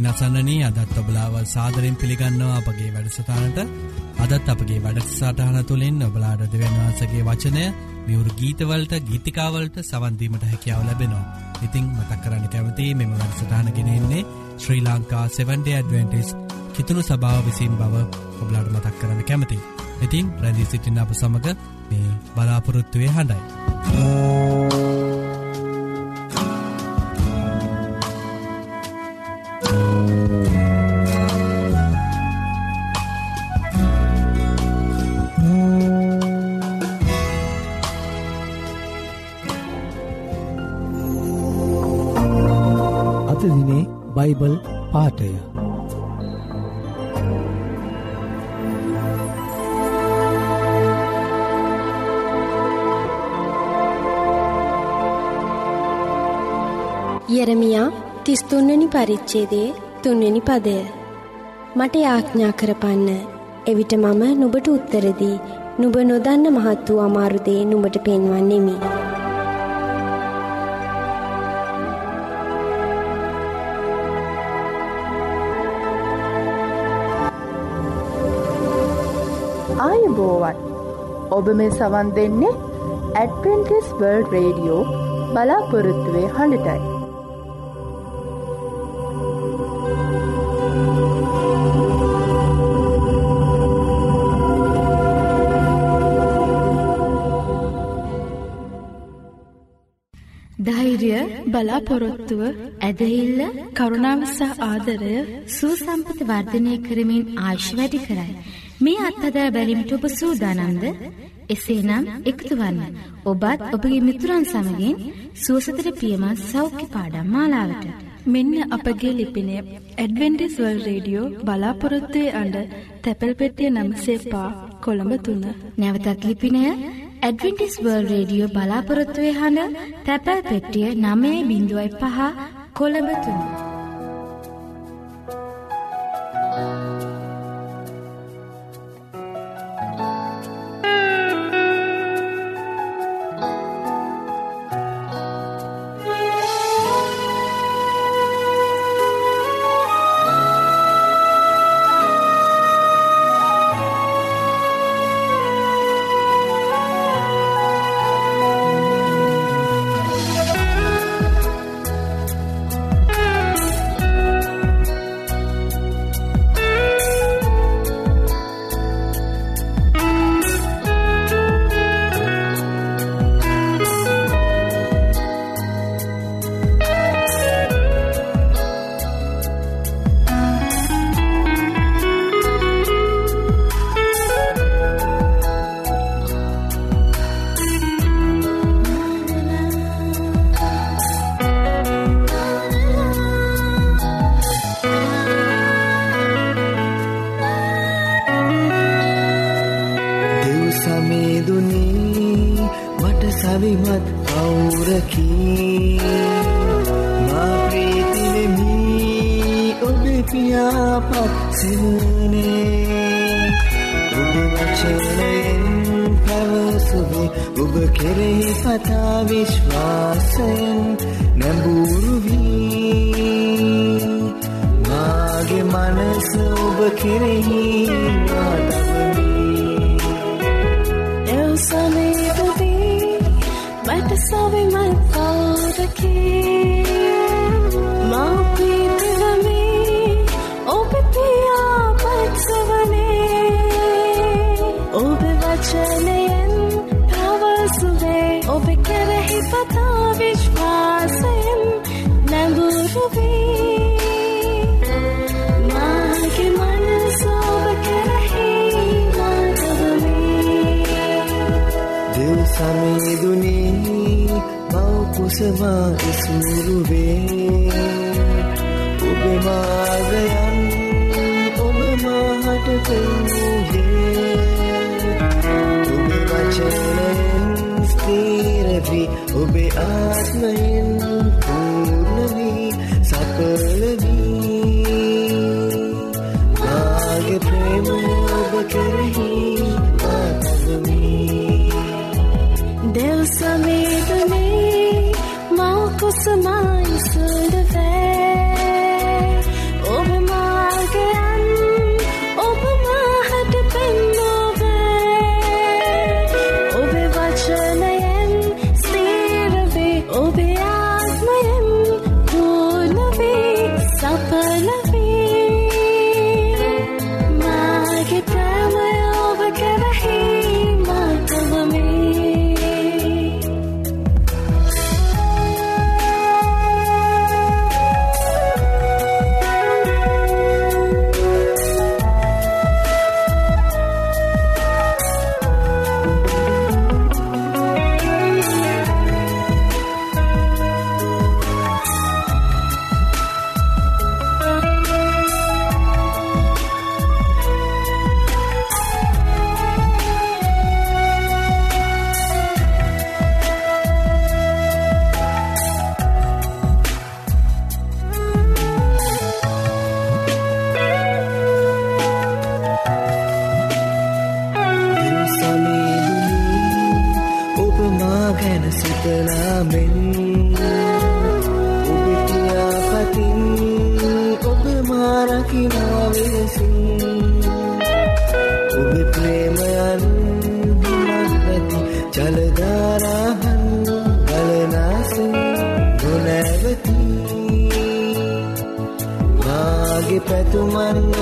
ඉතින් අසන්නනී අදත් ඔබලාව සාදරෙන් පිළිගන්නවා අපගේ වැඩසටානට අදත් අපගේ වැඩසටහන තුළින් ඔබලාඩ දෙවන්වාසගේ වචනය මියවරු ගීතවලට ගීතිකාවලට සවන්දීමට හැකියාව ලැබෙනවා. ඉතිං මතක් කරන්න කැමති මෙම වැඩසටානගෙනෙන්නේ ශ්‍රී ලංකා 7ඩ ඇඩවෙන්ටිස් කිතුුණු සභාව විසින් බව ඔබලාඩ මතක් කරන්න කැමති. ඉතින් රැදි සිටින්න අප සමඟ මේ බලාපොරොත්තුවේ හඬයි. අද තිස්තුන්වනි පරිච්චේදේ තුන්වෙනි පදය. මට යාඥා කරපන්න. එවිට මම නුබට උත්තරදී නුබ නොදන්න මහත් වූ අමාරුදේ නුඹට පෙන්වන්නෙමි. ආයුබෝවන් ඔබ මේ සවන් දෙන්නේ ඇඩවෙන්ටිස් වර්ල්ඩ් රේඩියෝ බලාපොරොත්තුවේ හඬටයි. බලාපොරොත්තුව ඇදහිල්ල කරුණාව සහ ආදරය සූසම්පත වර්ධනය කරමින් ආශ් වැඩි කරයි. මේ අත්හදා බැලිමිට ඔබ සූදානන්ද එසේනම් එකතුවන්න ඔබත් ඔබගේ මිතුරන් සමගින් සුවසතර පියමත් සෞඛ්‍ය පාඩම් මාලාවට. මෙන්න අපගේ ලිපිනය ඇඩවෙන්ටිස් වල් රේඩියෝ බලාපොරොත්තුවේ අඩ තැපැල් පෙටිය නම්සේපා කොළඹ තුන්න. නැවතත් ලිපිනය ඇඩවිටිස් වර්ල් රේඩියෝ බලාපොරොත්තුවේ හඬ තැපැල් පෙට්ටිය නමේ බිඳුවයි පහ කොළඹතුන්න. දෙව් මා ඉසුරුවේ ඔබේ මාර්ගයන් ඔබ මාහට පෙන්වූයේ ඔබේ වචනයෙන් ස්ථීරවී ඔබේ ආත්මයෙන්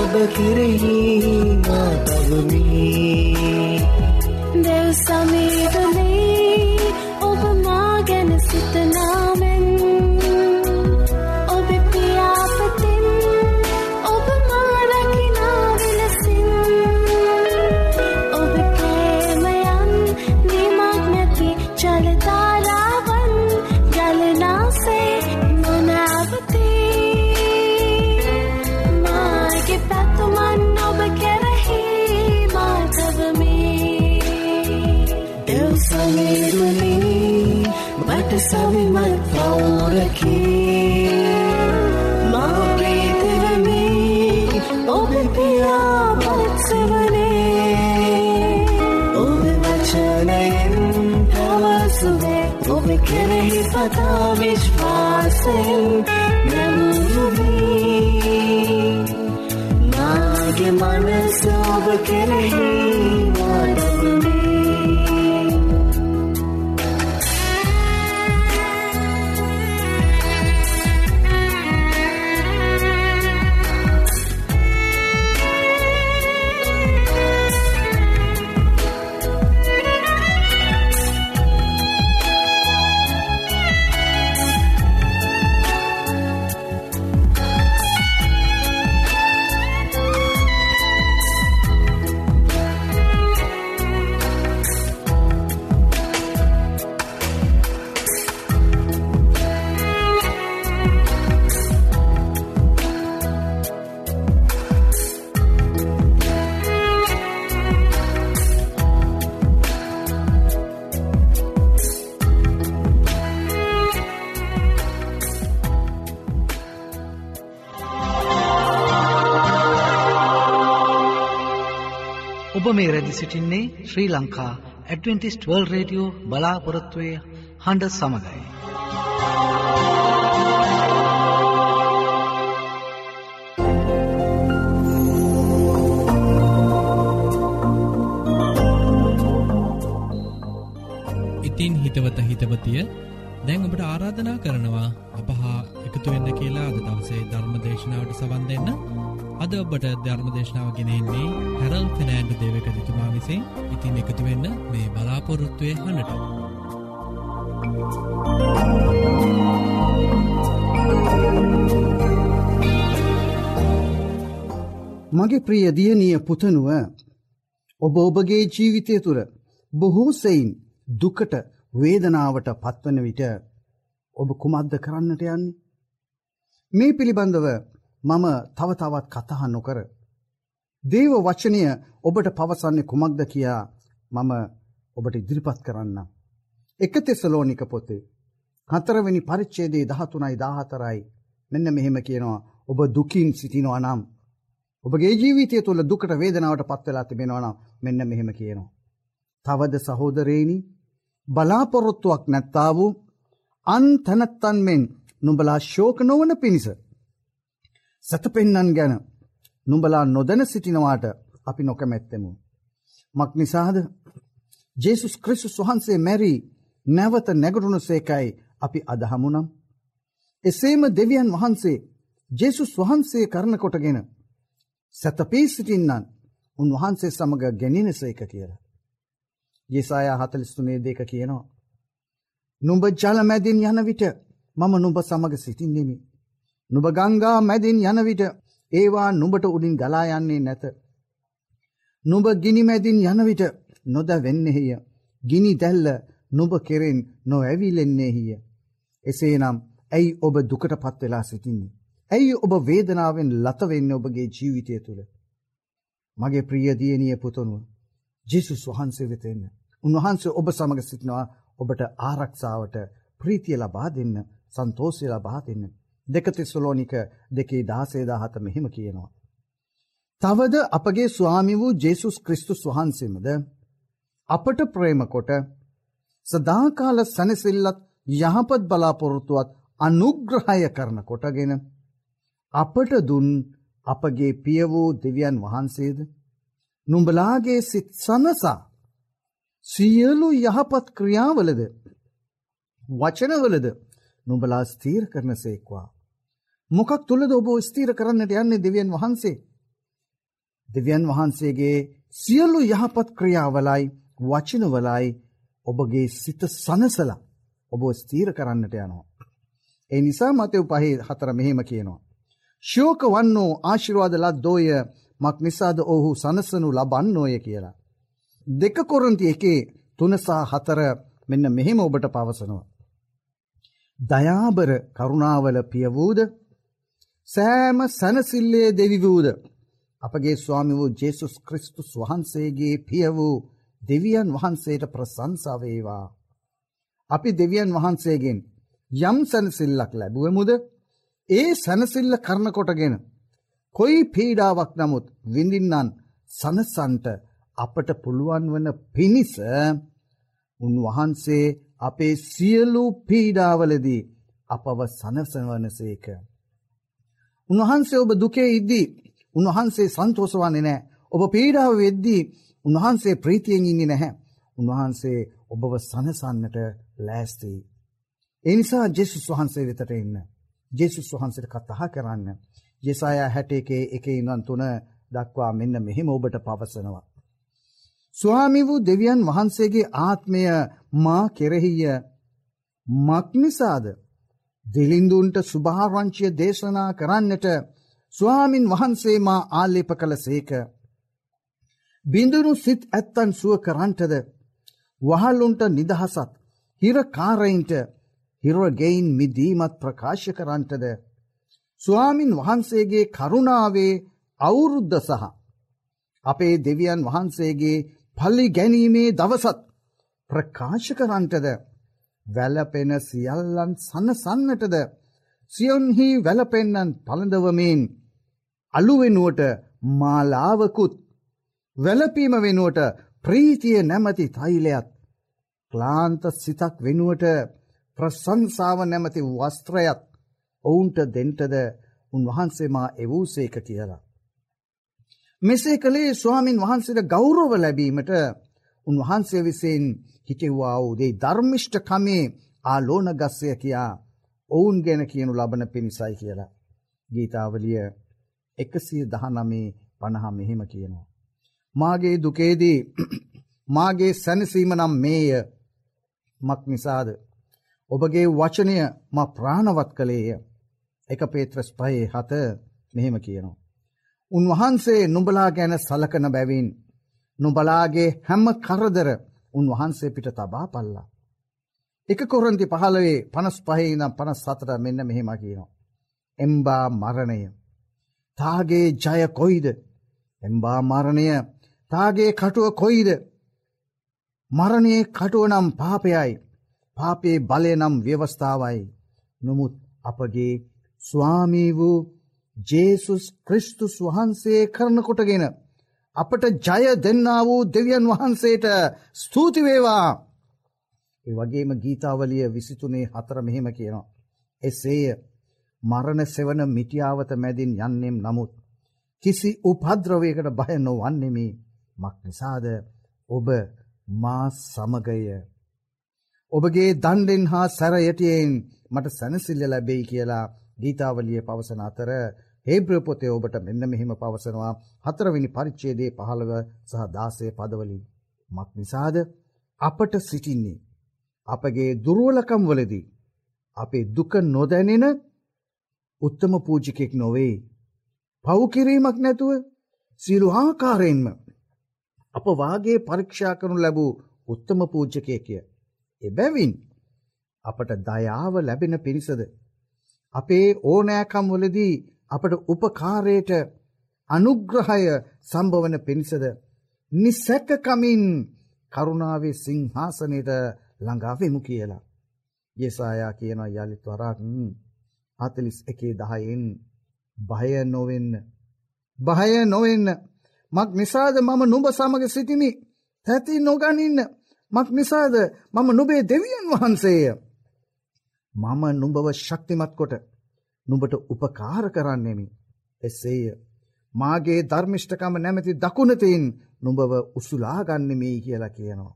ඔබ කිරෙහි මාතවමී Deus amigo-me, obe magen sitanamen. Obe talvez fossem menos ruins. I give my best over can I hear what Mage manas obe kerehi madavami. ඔබ මේ රැදි සිටින්නේ Sri Lanka Adventist World Radio බලාපොරොත්තුවය හඬ සමඟයි. ඉතින් හිතවත හිතවතිය දැන් ඔබට ආරාධනා කරනවා අපහා එකතු වෙන්න කියලා අද දවසේ ධර්ම දේශනාවට සවන් දෙන්න අද ඔබට ධර්ම දේශනාව ගෙනෙන්නේ හැරල් ෆිනෑන්ඩු දේවක තිතුමා විසින් ඉතින් එකතු වෙන්න මේ බලාපොරොත්තුවය හඬට මගේ ප්‍රිය දියණිය පුතනුව ඔබ ඔබගේ ජීවිතය තුර බොහෝ සෙයින් දුකට වේදනාවට පත්වන විට ඔබ කුමක්ද කරන්නට යන්නේ. මේ පිළිබඳව මම තව තවත් කතහා නොකර. දේව වචනය ඔබට පවසන්නේ කුමක්ද කියා මම ඔබට ඉදිරිපත් කරන්න. එක තෙසලෝනික පොතේ. හතරවෙනි පරිච්චේදේ දහතුනයි දාහතරයි මෙන්න මෙහෙම කියනවා ඔබ දුකින් සිටිනවා නම්. ඔබගේ ජීවිතය තුළ දුකට වේදනාවට පත්වෙලා තිබෙනවා නම් මෙන්න මෙහෙම කියනවා. තවද සහෝදරේනි බලාපොරොත්තුවක් නැත්තා වූ අන් තැනැත්තන් මෙන් නුඹලා ශෝක නොවන පිණිස. සැතපෙන්නන් ගැන නුඹලා නොදැන සිටිනවාට අපි නොකමැත්තෙමු. මක් නිසාද ජේසුස් ක්‍රිස්තුස් වහන්සේ මැරී නැවත නැගටුණු සේකයි අපි අදහමුනම්. එසේම දෙවියන් වහන්සේ ජේසුස් වහන්සේ කරන කොටගෙන සැතපී සිටින්නන් උන්වහන්සේ සමඟ ගැනිනසේක කියලා. යෙසායා හතලිස්තුනේ දෙක කියනවා. නුඹ ජල මැදින් යන විට මම නුඹ සමග සිටින්නෙමි. නුඹ ගංගා මැදින් යන විට ඒවා නුඹට උඩින් ගලා යන්නේ නැත. නුඹ ගිනි මැදින් යන විට නොද වෙන්නෙහිය. ගිනි දැල්ල නුඹ කෙරෙන් නොඇවිලෙන්නේහිය. එසේනම් ඇයි ඔබ දුකට පත් වෙලා සිටින්නේ. ඇයි ඔබ වේදනාවෙන් ලතවෙන්න ඔබගේ ජීවිතය තුළ. මගේ ප්‍රියදියනිය පුතනුව ජෙසුස් වහන්සේ වෙතෙන්න. උන්වහන්සේ ඔබ සමඟ සිටිනවා ඔබට ආරක්ෂාවට ප්‍රීතිය ලබා දෙන්න සන්තෝසය ලබා දෙන්න. දෙකතිස්සලෝනික දෙකේ දාසේදාහත මෙහෙම කියනවා. තවද අපගේ ස්වාමි වූ ජේසුස් ක්‍රිස්තුස් වහන්සේමද අපට ප්‍රේමකොට සදාකාල සැනසිල්ලත් යහපත් බලාපොරොත්තුවත් අනුග්‍රහය කරන කොටගෙන අපට දුන් අපගේ පිය වූ දෙවියන් වහන්සේද නුඹලාගේ සිත් සනසා සියලු යහපත් ක්‍රියාවලද වචනවලද නුඹලා ස්තීර කරන සේක්වා. මොකක් තුළද ඔබ ස්තීර කරන්නට යන්නේ දෙවියන් වහන්සේ. දෙවියන් වහන්සේගේ සියලු යහපත් ක්‍රියාවලයි වචනවලයි ඔබගේ සිත සනසල ඔබ ස්තීර කරන්නට යනවා. ඒ නිසා මතව පහේ හතර මෙහෙම කියනවා. ශෝක වන්නෝ ආශිරවාද ලද්දෝය මක් නිසාද ඔහු සනසනු ලබන්නෝය කියලා. දෙක කොරන්ති එකේ තුනසා හතර මෙන්න මෙහෙම ඔබට පවසනවා. දයාබර කරුණාවල පියවූද සෑම සැනසිල්ලේ දෙවිවූද අපගේ ස්වාමි වූ ජේසුස් ක්‍රිස්තුස් වහන්සේගේ පිය වූ දෙවියන් වහන්සේට ප්‍රසංසාවේවා. අපි දෙවියන් වහන්සේගෙන් යම් සැනසිල්ලක් ලැබුවමුද ඒ සැනසිල්ල කරනකොටගෙන කොයි පීඩාවක් නමුත් විඳින්නන් සනසන්ට අපට පුළුවන් වන පිණිස උන්වහන්සේ අපේ සියලු පීඩාවලදී අපව සනසවනසේක. උන්වහන්සේ ඔබ දුකේ ඉද්දී උන්වහන්සේ සන්තෝසවන්නේ නෑ ඔබ පීඩාව වෙද්දී උන්වහන්සේ ප්‍රීතියෙන් ඉන්නේ නැහැ. උන්වහන්සේ ඔබව සනසන්නට ලෑස්තිී. එනිසා ජෙසුස් වහන්සේ වෙතට එන්න. ජෙසුස් වහන්සට කතහා කරන්න. යෙසාය හැට එකේ එක ඉඳන් තුන දක්වා මෙන්න මෙහෙම ඔබට පවසනවා. ස්වාමි වූ දෙවියන් වහන්සේගේ ආත්මය මා කෙරෙහිය මක්නිසාද දෙලින්දුන්ට සුභාරංචිය දේශනා කරන්නට ස්වාමින් වහන්සේ මා ආල්ලේප කළ සේක. බිඳුනු සිත් ඇත්තන් සුව කරන්ටද වහල්ලුන්ට නිදහසත් හිරකාරයින්ට හිරගෙයින් මිදීමත් ප්‍රකාශ කරන්ටද ස්වාමින් වහන්සේගේ කරුණාවේ අවුරුද්ධ සහ අපේ දෙවියන් වහන්සේගේ පල්ලි ගැනීමේ දවසත් ප්‍රකාශ කරන්ටද වැලපෙන සියල්ලන් සන්නසන්නටද සියොන්හි වැලපෙන්නන් පළඳවමෙන් අලුවෙනුවට මාලාවකුත් වැලපීම වෙනුවට ප්‍රීතිය නැමති තයිලයත් ක්ලාන්ත සිතක් වෙනුවට ප්‍රසංසාව නැමති වස්ත්‍රයත් ඔවුන්ට දෙන්ටද උන්වහන්සේමා එවූසේක කියලා. මෙසේ කළේ ස්වාමින් වහන්සේට ගෞරව ලැබීමට උන්වහන්සේ විසින් හිටෙව්වා වූදේ ධර්මිෂ්ඨ කමේ ආලෝන ගස්සය කියා ඔවුන් ගැන කියනු ලබන පිණිසයි කියලා. ගීතාවලිය එකසිය දහනමේ පණහා මෙහෙම කියනවා. මාගේ දුකේදී මාගේ සැනසීම නම් මේය මක් නිසාද. ඔබගේ වචනය ම ප්‍රාණවත් කළේය. එක පේත්‍රස් පයේ හත මෙහෙම කියනවා. උන්වහන්සේ නුඹලා ගැන සලකන බැවින් නුබලාගේ හැම්ම කරදර උන්වහන්සේ පිට තබා පල්ලා. එක කොරන්ති පහළවේ පනස් පහහිනම් පනස් සතර මෙන්න මෙහෙම කියනවා. එම්බා මරණය. තාගේ ජය කොයිද. එම්බා මරණය තාගේ කටුව කොයිද. මරණයේ කටුව නම් පාපයයි. පාපේ බලය නම් ව්‍යවස්ථාවයි. නොමුත් අපගේ ස්වාමී වූ ජේසුස් ක්‍රිස්තුස් වහන්සේ කරනකොටගෙන අපට ජය දෙන්නා වූ දෙවියන් වහන්සේට ස්තුතිවේවා. ඒ වගේම ගීතාවලිය විසිතුනේ හතර මෙහෙම කියනවා. එසේය මරණ සෙවන මිටියාවත මැදින් යන්නෙම් නමුත්. කිසි උපද්‍රවයකට බය නොවන්නෙමි මක් නිසාද ඔබ මා සමගය. ඔබගේ දණ්ඩෙන් හා සැරයටයෙන් මට සැනසිල්ල ලැබෙයි කියලා ගීතාවලිය පවසන අතර හේබ්‍ර පොතේ ඔබට මෙන්න මෙහෙම පවසනවා. හතරවෙනි පරිච්ඡේදයේ 15 සහ 16 පදවලින්. මක් නිසාද? අපට සිටින්නේ. අපගේ දුර්වලකම් වලදී. අපේ දුක නොදැනෙන උත්තම පූජිකෙක් නොවේ. පව් කිරීමක් නැතුව සියලු ආකාරයෙන්ම අප වාගේ පරීක්ෂා කරනු ලැබූ උත්තම පූජ්‍යකයෙක්ය. එබැවින් අපට දයාව ලැබෙන පිරිසද? අපේ ඕනෑකම් වලදී අපට උපකාරයට අනුග්‍රහය සම්භවන පිණිසද නිසැකකමින් කරුණාවේ සිංහාසනයට ළඟාවෙමු කියලා. යෙසායා කියන යළිත් වරක් හතලිස් එකේ දහයෙන් භය නොවෙන්න. භය නොවෙන්න මක් නිසාද මම නුඹ සමග සිටිමි තැති නොගනින්න මක් නිසාද මම නුබේ දෙවියන් වහන්සේය. මම නුඹව ශක්තිමත් කොට නුඹට උපකාර කරන්නෙමි. එසේය. මාගේ ධර්මිෂ්ඨකම නැමැති දකුණතින් නුඹව උසුලාගන්නෙමී කියලා කියනවා.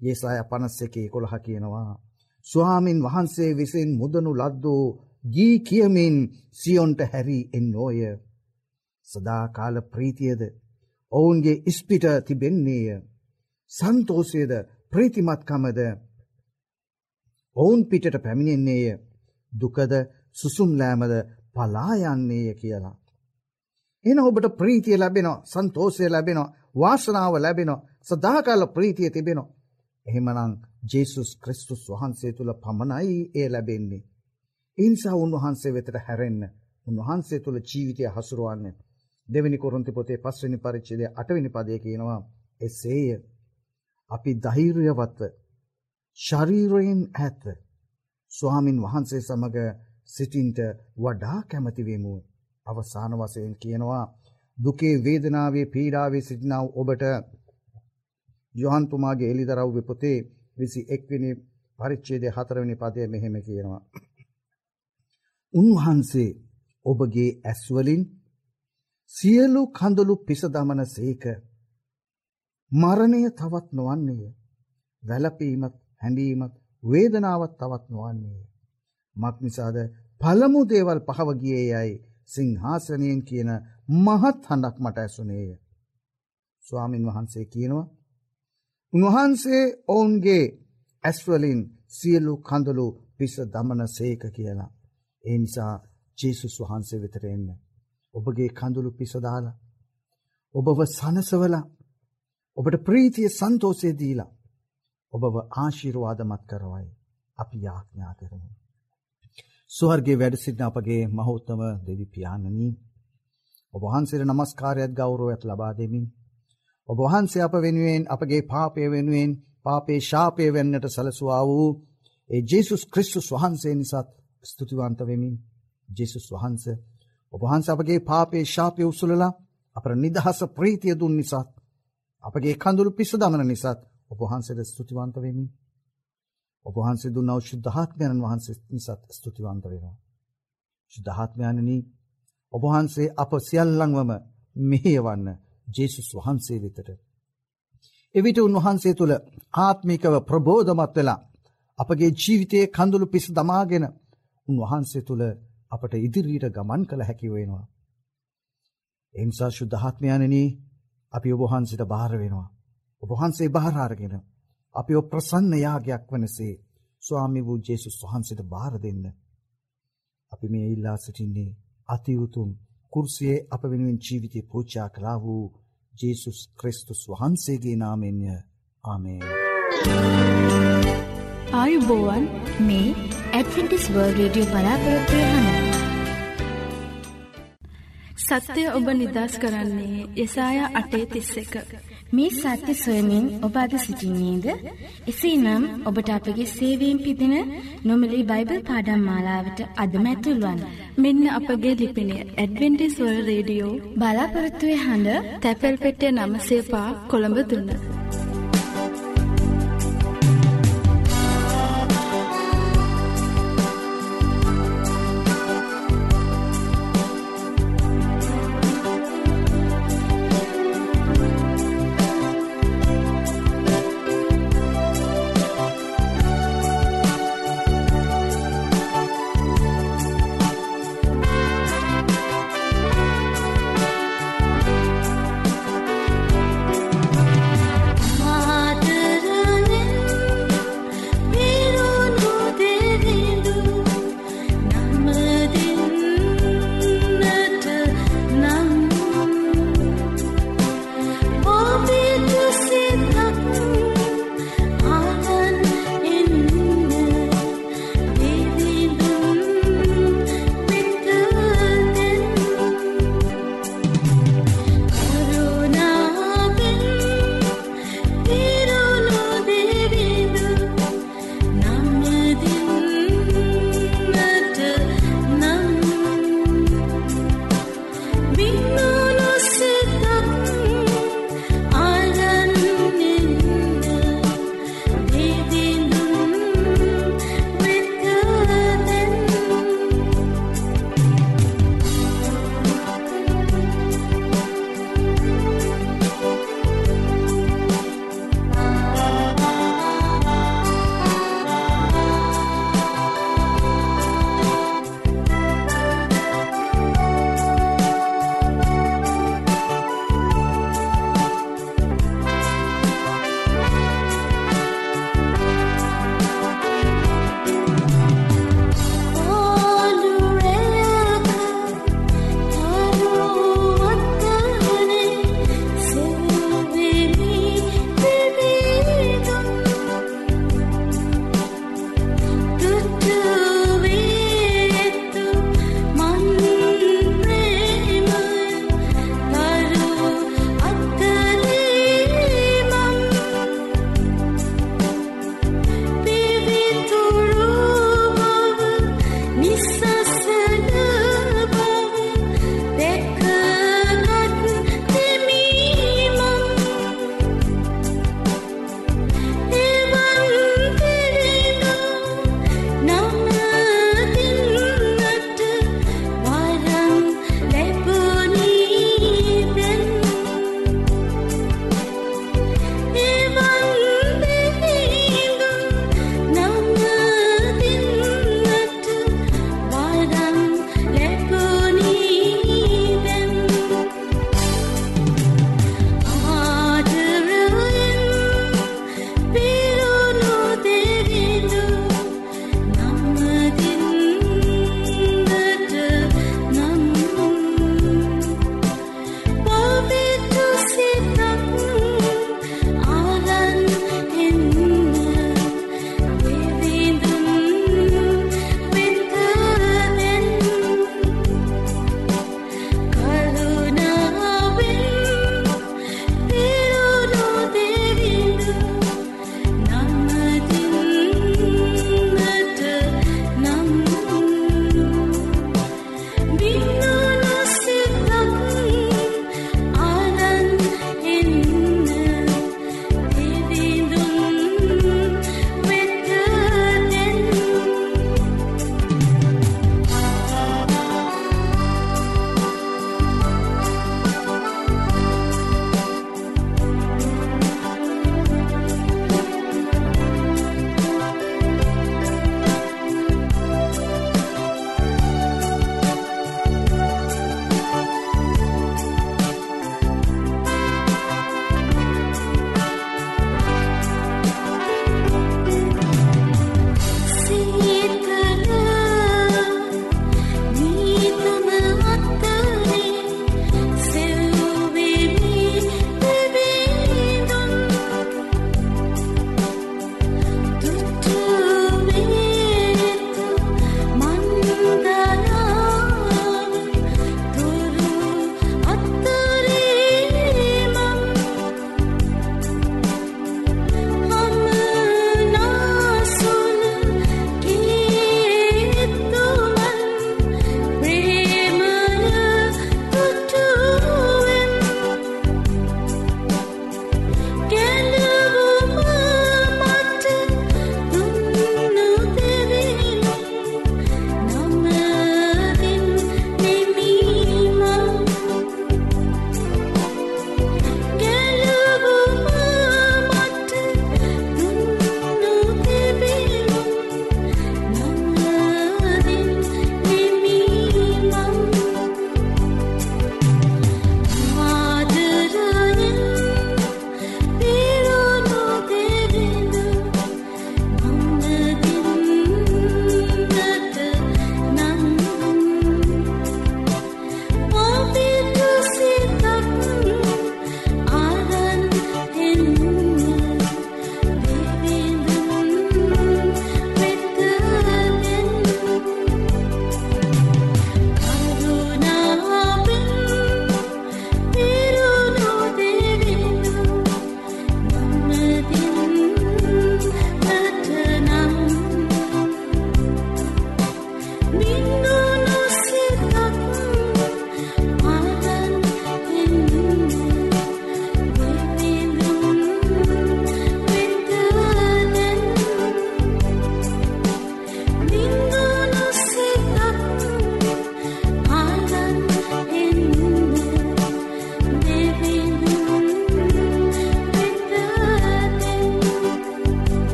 ඒසාය පනස් එකේ කොළහ කියනවා. ස්වාමින් වහන්සේ විසින් මුදනු ලද්දෝ ගී කියමින් සියොන්ට හැරී එන්නෝය. සදාකාල ප්‍රීතියද ඔවුන්ගේ ඉස්පිට තිබෙන්නේය. සන්තෝසයද ප්‍රීතිමත්කමද ඔවුන් පිටට පැමිණෙන්නේය. දුකද සුසුම්ලෑමද පලායන්නේය කියලා. එන ඔබට ප්‍රීතිය ලැබෙනවා සන්තෝසය ලැබෙනවා වාසනාව ලැබෙනවා සදාකාල ප්‍රීතිය තිබෙනවා. එහෙමනං ජේසුස් ක්‍රිස්තුස් වහන්සේ තුළ පමණයි ඒ ලැබෙන්නේ. ඉන්සා උන්වහන්සේ වෙතට හැරෙන්න උන්වහන්සේ තුළ ජීවිතය හසුරුවන්න. දෙවැනි කොරුන්ති පොතේ පස්වනි පරිච්චදය අටවිනි පදය කියනවා එසේය. අපි දෛර්යවත්ව ශරීරයෙන් ඇත්ව ස්වාමින් වහන්සේ සමඟ සිටින්ට වඩා කැමතිවෙමු. අවසාන වසයෙන් කියනවා දුකේ වේදනාවේ පීඩාවේ සිටිනාව ඔබට යොහන්තුමාගේ එලිදරව් පොතේ විසි එක්විනි පරිච්චේදය හතරවනි පදය මෙහෙම කියනවා. උන්වහන්සේ ඔබගේ ඇස්වලින් සියලු කඳුළු පිසදමන සේක මරණය තවත් නොවන්නේය වැලපීමත් හැඬීමත් වේදනාවත් තවත් නොවන්නේය මක් නිසාද පළමු දේවල් පහව ගියේ යයි සිංහාසනයෙන් කියන මහත් හඬක් මට ඇසුනේය. ස්වාමින් වහන්සේ කියනවා උන්වහන්සේ ඔවුන්ගේ ඇස්වලින් සියලු කඳුළු පිස දමන සේක කියලා. ඒ නිසා ජේසුස් වහන්සේ වෙතට එන්න. ඔබගේ කඳුළු පිස දාලා ඔබව සනසවලා ඔබට ප්‍රීතිය සන්තෝෂය දීලා ඔබව ආශිර්වාදමත් කරවයි අපි යාඥා කරමු. ස්වර්ගයේ වැඩ සිටින අපගේ මහෞතම දෙවි පියාණනි ඔබ වහන්සේට নমස්කාරයත් ගෞරවයත් ලබා දෙමින් ඔබ වහන්සේ අප වෙනුවෙන් අපගේ පාපය වෙනුවෙන් පාපේ ශාපය වෙන්නට සැලසුවා වූ ඒ ජේසුස් ක්‍රිස්තුස් වහන්සේ නිසාත් ස්තුතිවන්ත වෙමින් ජේසුස් වහන්සේ ඔබ වහන්සේ අපගේ පාපේ ශාපය උසුලලා අපට නිදහස ප්‍රීතිය දුන් නිසාත් අපගේ කඳුළු පිස්ස දමන නිසාත් ඔබ වහන්සේට ස්තුතිවන්ත වෙමින් ඔබ වහන්සේ දුන්නා වූ ශුද්ධාත්මයන් වහන්සේ නිසාත් ස්තුතිවන්ත වෙනවා. ශුද්ධාත්මයන්නි ඔබ වහන්සේ අප සියල්ලන්වම මෙහෙයවන්න ජේසුස් වහන්සේ වෙතට. එවිට උන්වහන්සේ තුළ ආත්මිකව ප්‍රබෝධමත් වෙලා අපගේ ජීවිතයේ කඳුළු පිස දමාගෙන උන්වහන්සේ තුළ අපට ඉදිරියට ගමන් කළ හැකි වෙනවා. එනිසා ශුද්ධාත්මයන්නි අපි ඔබ වහන්සේට බාර වෙනවා. ඔබ වහන්සේ බාර අරගෙන අපි ප්‍රසන්න යාගයක් වනසේ ස්වාමි වූ ජේසුස් වහන්සේට බාර දෙන්න. අපි මේ ඉල්ලා සිටින්නේ අති උතුම් කුර්සියේ අප වෙනුවෙන් ජීවිතේ පූජා කළා වූ ජේසුස් ක්‍රිස්තුස් වහන්සේගේ නාමයෙන්ය. ආමේන්. ආයුබෝවන් මේ ඇඩ්වෙන්ටිස් වර්ල්ඩ් රේඩියෝ බලාපොරොත්තු වෙන සත්‍යය ඔබ නිදස් කරන්නේ යසායා අටේ තිස්ස එක. මේ සත්‍ය සොයමින් ඔබ අද සිසිින්නේද? එසේ නම් ඔබට අපගේ සේවීම් පිදින නොමලි බයිබල් පාඩම් මාලාවට අදමැතුල්වන්. මෙන්න අපගේ ලිපිනේ ඇඩවෙන්ටිස්වල් රේඩියෝ බලාපොරත්තුවේ හඬ තැපැල් පෙටිය නම සේපා කොළඹ දුන්න. 明白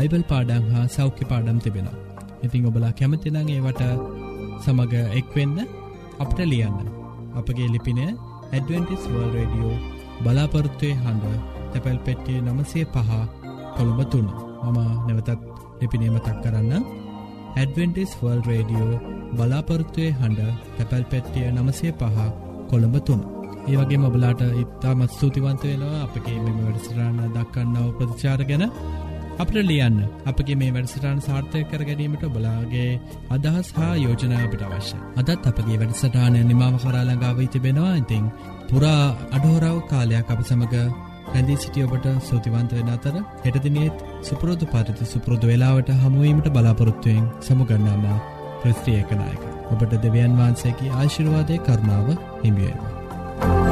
බයිබල් පාඩං හා සෞඛ්‍ය පාඩම් තිබෙනවා. ඉතිං ඔබලා කැමතිනං ඒවට සමඟ එක්වෙන්න අපට ලියන්න. අපගේ ලිපින ඇඩවෙන්ටිස් වර්ල් රඩියෝ බලාපොරත්තුවය හඬ තැපැල් පෙට්ටිය නමසේ පහ කොළඹ තුන්න මම නැවතත් ලිපිනේම තක් කරන්න ඇඩවෙන්ටිස් වර්ල් රඩියෝ බලාපොරත්තුවය හඬ තැපැල් පෙට්ටිය නමසේ පහ කොළඹ තුන්න ඒ වගේ මබලාට ඉත්තාමත් ස්තුතිවන්ත වෙනවා අපගේ මෙම වැඩසටාන්න දක්කන්නව ප්‍රතිචාර ගැන අපට ලියන්න. අපගේ මේ වැඩසටාන් සාර්ථය කර ගැනීමට බලාගේ අදහස් හා යෝජනා අපිට අවශ්‍ය. අදත් අපගේ වැඩසටානය නිමාව කරාලඟාව තිබෙනවා ඉතිං පුරා අඩහෝරාව කාලයක් අප සමඟ රැඳී සිටිය ඔබට සූතිවන්ත වෙන අතර හෙටදිනෙත් සුපුරෝධ පරිති සුපුරෘධ වෙලාවට හමුවීමට බලාපොරොත්තුවයෙන් සමුගන්නාම ප්‍රස්ත්‍රියකනායක ඔබට දෙවියන් වහන්සේකි ආශිරවාදය කරුණාව හිමියේවා.